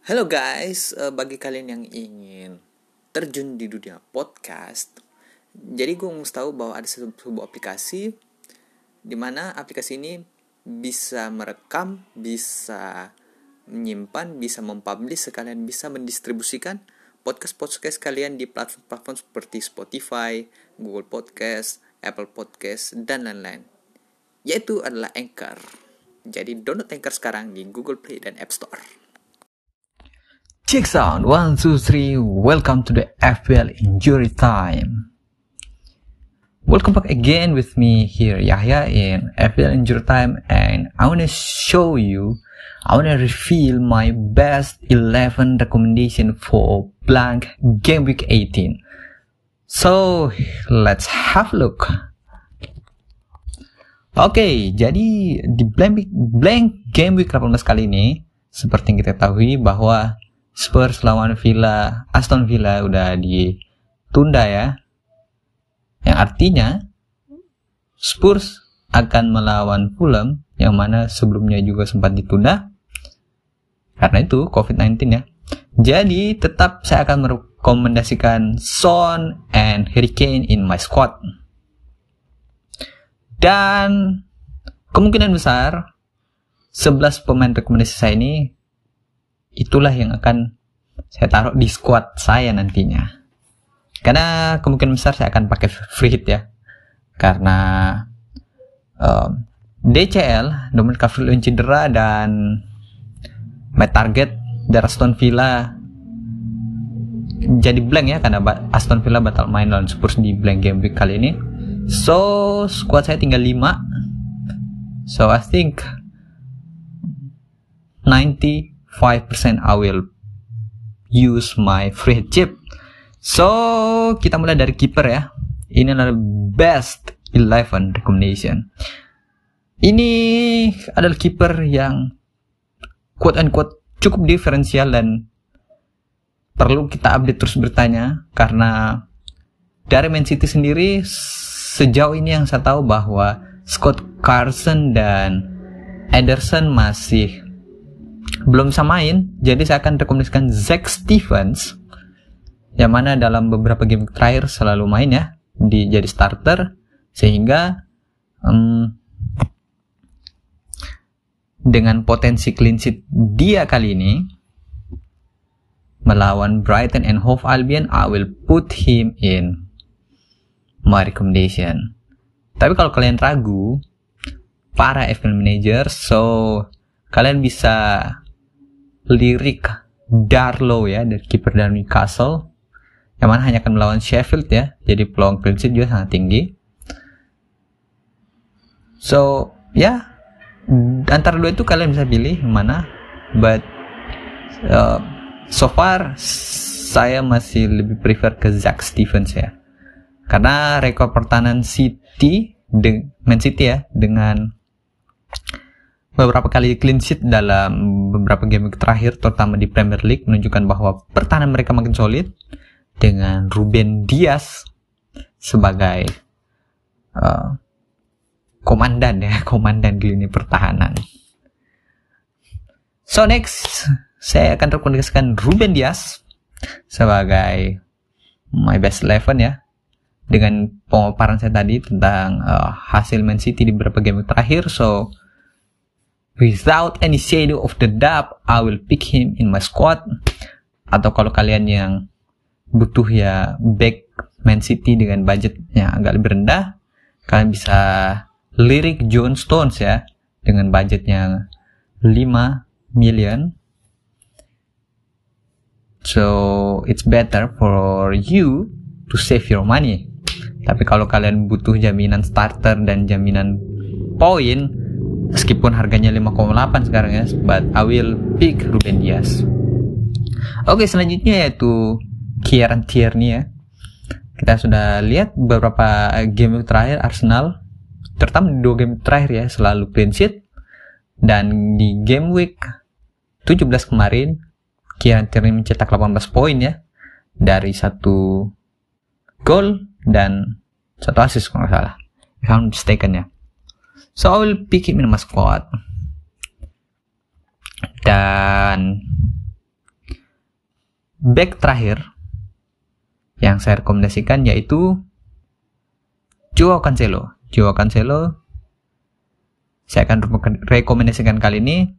Halo guys, eh, bagi kalian yang ingin terjun di dunia podcast, jadi gue mau tahu bahwa ada sebu- sebuah aplikasi di mana aplikasi ini bisa merekam, bisa menyimpan, bisa mempublish, sekalian bisa mendistribusikan podcast-podcast kalian di platform-platform seperti Spotify, Google Podcast, Apple Podcast, dan lain-lain. Yaitu adalah Anchor. Jadi download Anchor sekarang di Google Play dan App Store. Check sound one two three. Welcome to the FPL Injury Time. Welcome back again with me here Yahya in FPL Injury Time, and I wanna show you, I wanna reveal my best 11 recommendation for blank game week 18. So let's have a look. Oke, jadi di blank, blank game week 18 kali ini, seperti yang kita ketahui bahwa Spurs lawan Villa, Aston Villa udah ditunda ya. Yang artinya Spurs akan melawan Fulham yang mana sebelumnya juga sempat ditunda. Karena itu COVID-19 ya. Jadi tetap saya akan merekomendasikan Son and Harry Kane in my squad. Dan kemungkinan besar 11 pemain rekomendasi saya ini itulah yang akan saya taruh di squad saya nantinya. Karena kemungkinan besar saya akan pakai free hit ya. Karena um, DCL, Dominic Calvert-Lewin cedera dan my target dari Aston Villa jadi blank ya karena Aston Villa batal main lawan Spurs di blank game week kali ini. So squad saya tinggal 5. So I think 95% I will use my free chip. So, kita mulai dari keeper ya. Ini adalah best 11 recommendation. Ini adalah keeper yang quote unquote cukup diferensial dan perlu kita update terus bertanya karena dari Man City sendiri sejauh ini yang saya tahu bahwa Scott Carson dan Ederson masih belum bisa main, jadi saya akan rekomendasikan Zack Stevens yang mana dalam beberapa game terakhir selalu main ya di jadi starter sehingga um, dengan potensi clean sheet dia kali ini melawan Brighton and Hove Albion I will put him in my recommendation. Tapi kalau kalian ragu para FPL manager so kalian bisa lirik Darlow ya dari kiper dari Newcastle yang mana hanya akan melawan Sheffield ya. Jadi peluang clean juga sangat tinggi. So ya antara dua itu kalian bisa pilih mana. But uh, so far saya masih lebih prefer ke Zack Stevens ya. Karena rekor pertahanan City Man City ya dengan beberapa kali clean sheet dalam beberapa game terakhir terutama di Premier League menunjukkan bahwa pertahanan mereka makin solid dengan Ruben Dias sebagai uh, komandan ya komandan di lini pertahanan. So next saya akan rekomendasikan Ruben Dias sebagai my best eleven ya dengan pemaparan saya tadi tentang uh, hasil Man City di beberapa game terakhir so without any shadow of the doubt I will pick him in my squad. Atau kalau kalian yang butuh ya back Man City dengan budgetnya agak lebih rendah kalian bisa lirik John Stones ya dengan budgetnya 5 million. So it's better for you to save your money. Tapi kalau kalian butuh jaminan starter dan jaminan poin meskipun harganya 5,8 sekarang ya but I will pick Ruben Dias. Oke selanjutnya yaitu Kieran Tierney ya. Kita sudah lihat beberapa game terakhir Arsenal terutama di dua game terakhir ya selalu clean sheet. Dan di game week 17 kemarin Kieran Tierney mencetak 18 poin ya dari satu gol dan satu assist kalau nggak salah. If I'm mistaken ya so I will pick him in my squad dan back terakhir yang saya rekomendasikan yaitu Joao Cancelo. Joao Cancelo saya akan rekomendasikan kali ini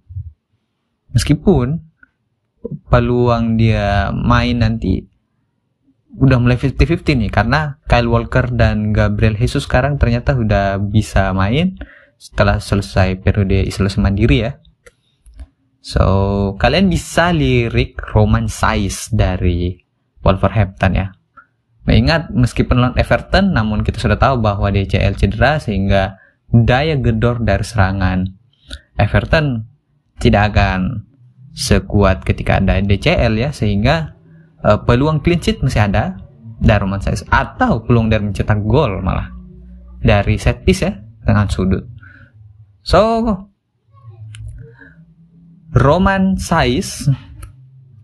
meskipun peluang dia main nanti udah mulai 50-50 nih karena Kyle Walker dan Gabriel Jesus sekarang ternyata udah bisa main setelah selesai periode isolasi mandiri ya. So, kalian bisa lirik Roman Size dari Wolverhampton ya. Nah, ingat meskipun lawan Everton namun kita sudah tahu bahwa DCL cedera sehingga daya gedor dari serangan Everton tidak akan sekuat ketika ada DCL ya sehingga uh, peluang clean sheet masih ada Roman Size atau peluang dari mencetak gol malah dari set piece ya dengan sudut. So Roman Size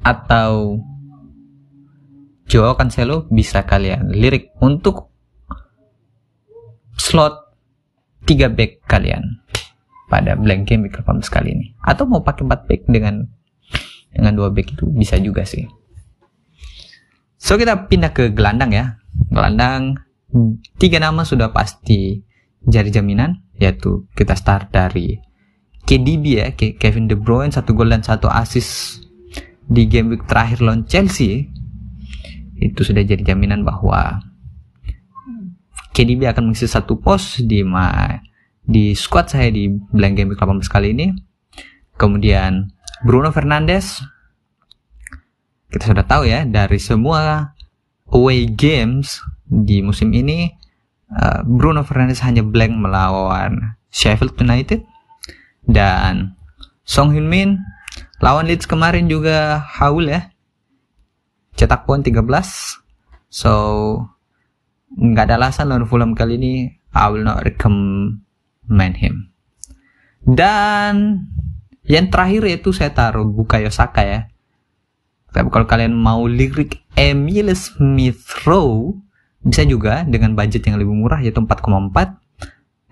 atau Joao Cancelo bisa kalian lirik untuk slot 3 back kalian pada blank game week 18 kali ini atau mau pakai 4 back dengan dengan dua back itu bisa juga sih so kita pindah ke gelandang ya. Gelandang tiga nama sudah pasti jadi jaminan yaitu kita start dari KDB ya Kevin De Bruyne satu gol dan satu assist di game week terakhir lawan Chelsea. Itu sudah jadi jaminan bahwa KDB akan mengisi satu pos di ma di squad saya di blank game 18 kali ini. Kemudian Bruno Fernandes kita sudah tahu ya dari semua away games di musim ini uh, Bruno Fernandes hanya blank melawan Sheffield United dan Song Hyun Min lawan Leeds kemarin juga haul ya. Cetak poin 13 so nggak ada alasan lawan Fulham kali ini I will not recommend him. Dan yang terakhir yaitu saya taruh Bukayo Saka ya tapi kalau kalian mau lirik Emil Smith Rowe bisa juga dengan budget yang lebih murah yaitu 4,4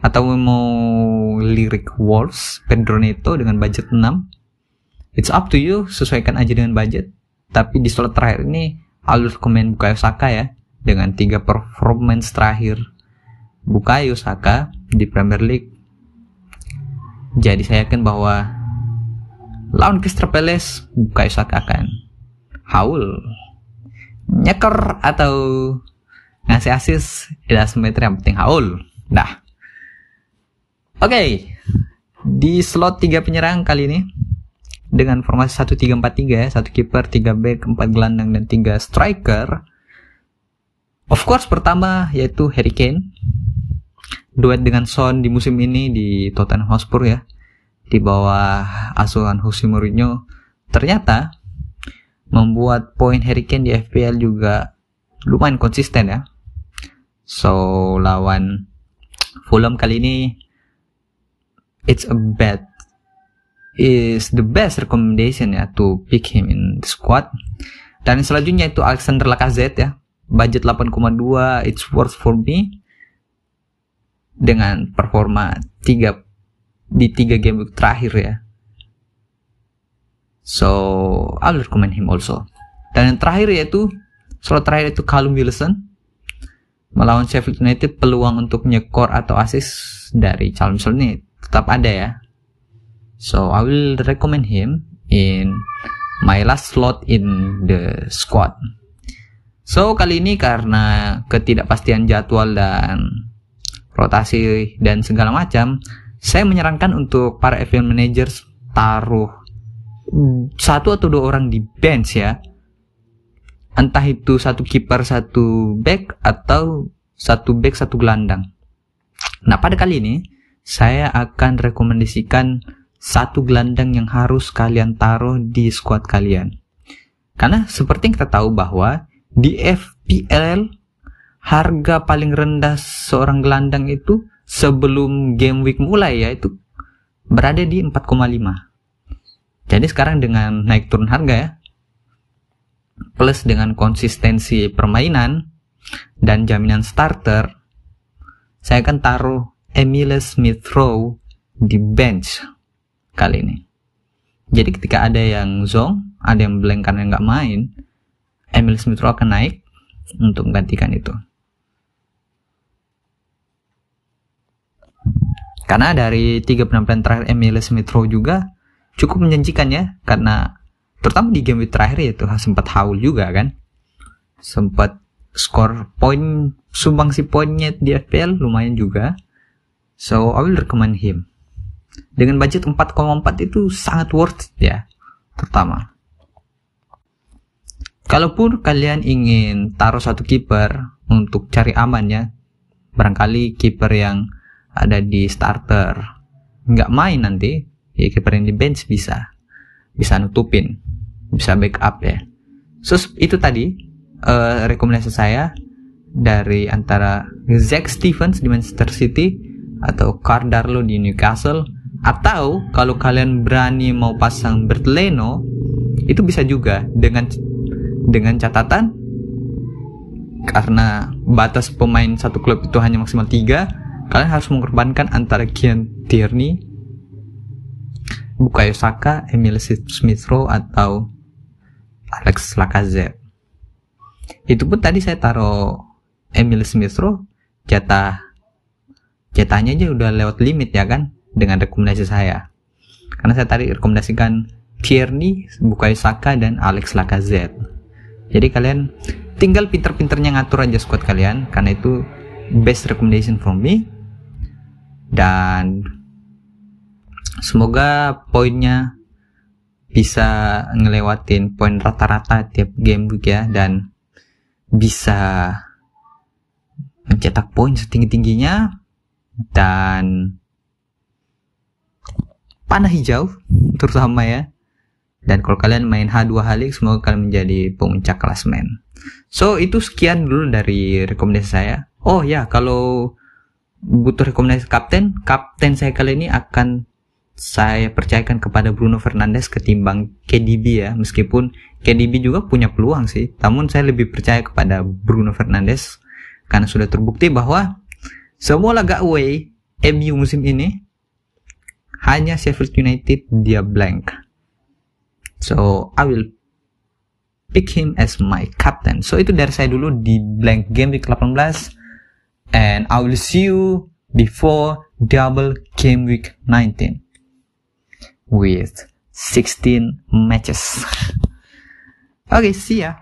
atau mau lirik Wolves Pedro Neto dengan budget 6 it's up to you sesuaikan aja dengan budget. Tapi di slot terakhir ini harus komen Bukayo Saka ya dengan tiga performance terakhir Bukayo Saka di Premier League. Jadi saya yakin bahwa lawan Crystal Palace Bukayo Saka akan haul nyeker atau ngasih asis tidak semeter yang penting haul. Nah, oke okay. di slot tiga penyerang kali ini dengan formasi 1-3-4-3 ya, satu kiper, 3 back, 4 gelandang dan 3 striker. Of course pertama yaitu Harry Kane. Duet dengan Son di musim ini di Tottenham Hotspur ya. Di bawah asuhan Jose Mourinho ternyata membuat poin Harry Kane di FPL juga lumayan konsisten ya. So lawan Fulham kali ini it's a bad is the best recommendation ya to pick him in the squad. Dan selanjutnya itu Alexander Lacazette ya. Budget 8,2 it's worth for me dengan performa 3 di 3 game terakhir ya. So, I'll recommend him also. Dan yang terakhir yaitu slot terakhir itu Callum Wilson melawan Sheffield United peluang untuk nyekor atau assist dari Callum Wilson ini tetap ada ya So I will recommend him in my last slot in the squad. So kali ini karena ketidakpastian jadwal dan rotasi dan segala macam, saya menyarankan untuk para FPL managers taruh satu atau dua orang di bench ya. Entah itu satu kiper, satu back atau satu back, satu gelandang. Nah, pada kali ini saya akan rekomendasikan satu gelandang yang harus kalian taruh di squad kalian. Karena seperti yang kita tahu bahwa di FPL harga paling rendah seorang gelandang itu sebelum game week mulai yaitu berada di 4,5. Jadi sekarang dengan naik turun harga ya plus dengan konsistensi permainan dan jaminan starter saya akan taruh Emile Smith Rowe di bench kali ini. Jadi ketika ada yang zong, ada yang blank karena nggak main, Emil Smith Rowe akan naik untuk menggantikan itu. Karena dari tiga penampilan terakhir Emil Smith Rowe juga cukup menjanjikan ya, karena terutama di game terakhir itu sempat haul juga kan, sempat skor poin sumbang si poinnya di FPL lumayan juga. So I will recommend him. Dengan budget 4,4 itu sangat worth ya, terutama. Kalaupun kalian ingin taruh satu kiper untuk cari aman ya, barangkali kiper yang ada di starter nggak main nanti ya kiper yang di bench bisa. Bisa nutupin. Bisa backup ya. So itu tadi uh, rekomendasi saya dari antara Zack Stevens di Manchester City atau Cardarlo di Newcastle atau kalau kalian berani mau pasang Bertleno itu bisa juga dengan dengan catatan karena batas pemain satu klub itu hanya maksimal tiga kalian harus mengorbankan antara Kian Tierney, Bukayo Saka, Emil Smith Rowe atau Alex Lacazette. Itu pun tadi saya taruh Emil Smith Rowe jatah jatahnya aja udah lewat limit ya kan dengan rekomendasi saya. Karena saya tadi rekomendasikan Tierney, Bukayo Saka dan Alex Lacazette. Jadi kalian tinggal pinter-pinternya ngatur aja squad kalian karena itu best recommendation from me dan semoga poinnya bisa ngelewatin poin rata-rata tiap game week ya dan bisa mencetak poin setinggi-tingginya dan panah hijau terutama ya. Dan kalau kalian main H2 Halik semoga kalian menjadi pemuncak klasmen so itu sekian dulu dari rekomendasi saya. Oh ya kalau butuh rekomendasi kapten, kapten saya kali ini akan saya percayakan kepada Bruno Fernandes ketimbang KDB ya. Meskipun KDB juga punya peluang sih. Namun saya lebih percaya kepada Bruno Fernandes karena sudah terbukti bahwa semua laga away MU musim ini hanya Sheffield United dia blank. So I will pick him as my captain. So itu dari saya dulu di blank game week 18 and I will see you before double game week 19 with 16 matches. okay, see ya.